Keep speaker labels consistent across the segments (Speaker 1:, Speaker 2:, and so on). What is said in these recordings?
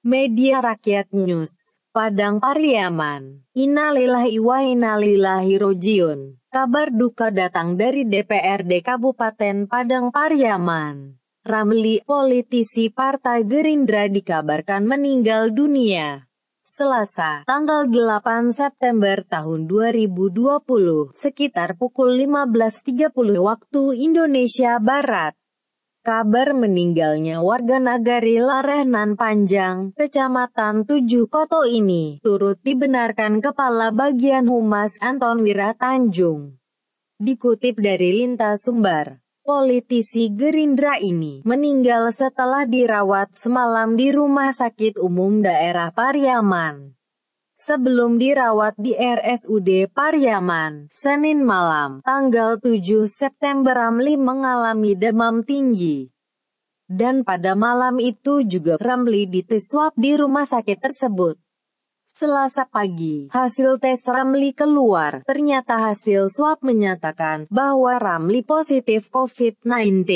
Speaker 1: Media Rakyat News, Padang Pariaman. Innalillahi wa innalillahi rojiun. Kabar duka datang dari DPRD Kabupaten Padang Pariaman. Ramli, politisi Partai Gerindra dikabarkan meninggal dunia. Selasa, tanggal 8 September tahun 2020, sekitar pukul 15.30 waktu Indonesia Barat. Kabar meninggalnya warga nagari Larehnan Panjang, Kecamatan Tujuh Koto ini, turut dibenarkan Kepala Bagian Humas Anton Wiratanjung. Dikutip dari Lintas Sumbar, politisi Gerindra ini meninggal setelah dirawat semalam di Rumah Sakit Umum Daerah Pariaman. Sebelum dirawat di RSUD Pariaman, Senin malam, tanggal 7 September Ramli mengalami demam tinggi. Dan pada malam itu juga Ramli dites swab di rumah sakit tersebut. Selasa pagi, hasil tes Ramli keluar. Ternyata hasil swab menyatakan bahwa Ramli positif COVID-19.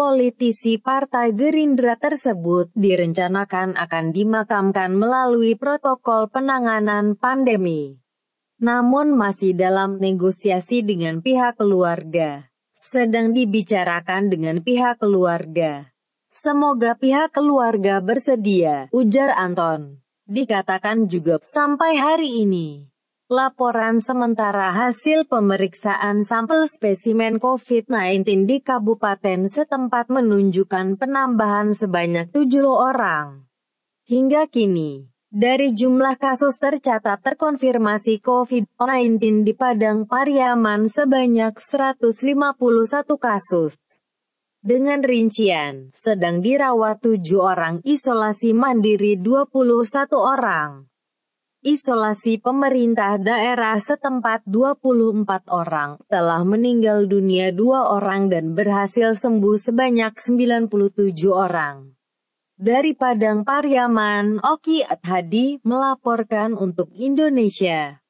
Speaker 1: Politisi Partai Gerindra tersebut direncanakan akan dimakamkan melalui protokol penanganan pandemi. Namun masih dalam negosiasi dengan pihak keluarga. Sedang dibicarakan dengan pihak keluarga. Semoga pihak keluarga bersedia, ujar Anton. Dikatakan juga sampai hari ini. Laporan sementara hasil pemeriksaan sampel spesimen COVID-19 di kabupaten setempat menunjukkan penambahan sebanyak 7 orang. Hingga kini, dari jumlah kasus tercatat terkonfirmasi COVID-19 di Padang Pariaman sebanyak 151 kasus. Dengan rincian, sedang dirawat 7 orang, isolasi mandiri 21 orang. Isolasi pemerintah daerah setempat 24 orang, telah meninggal dunia dua orang dan berhasil sembuh sebanyak 97 orang. Dari Padang Pariaman, Oki Adhadi melaporkan untuk Indonesia.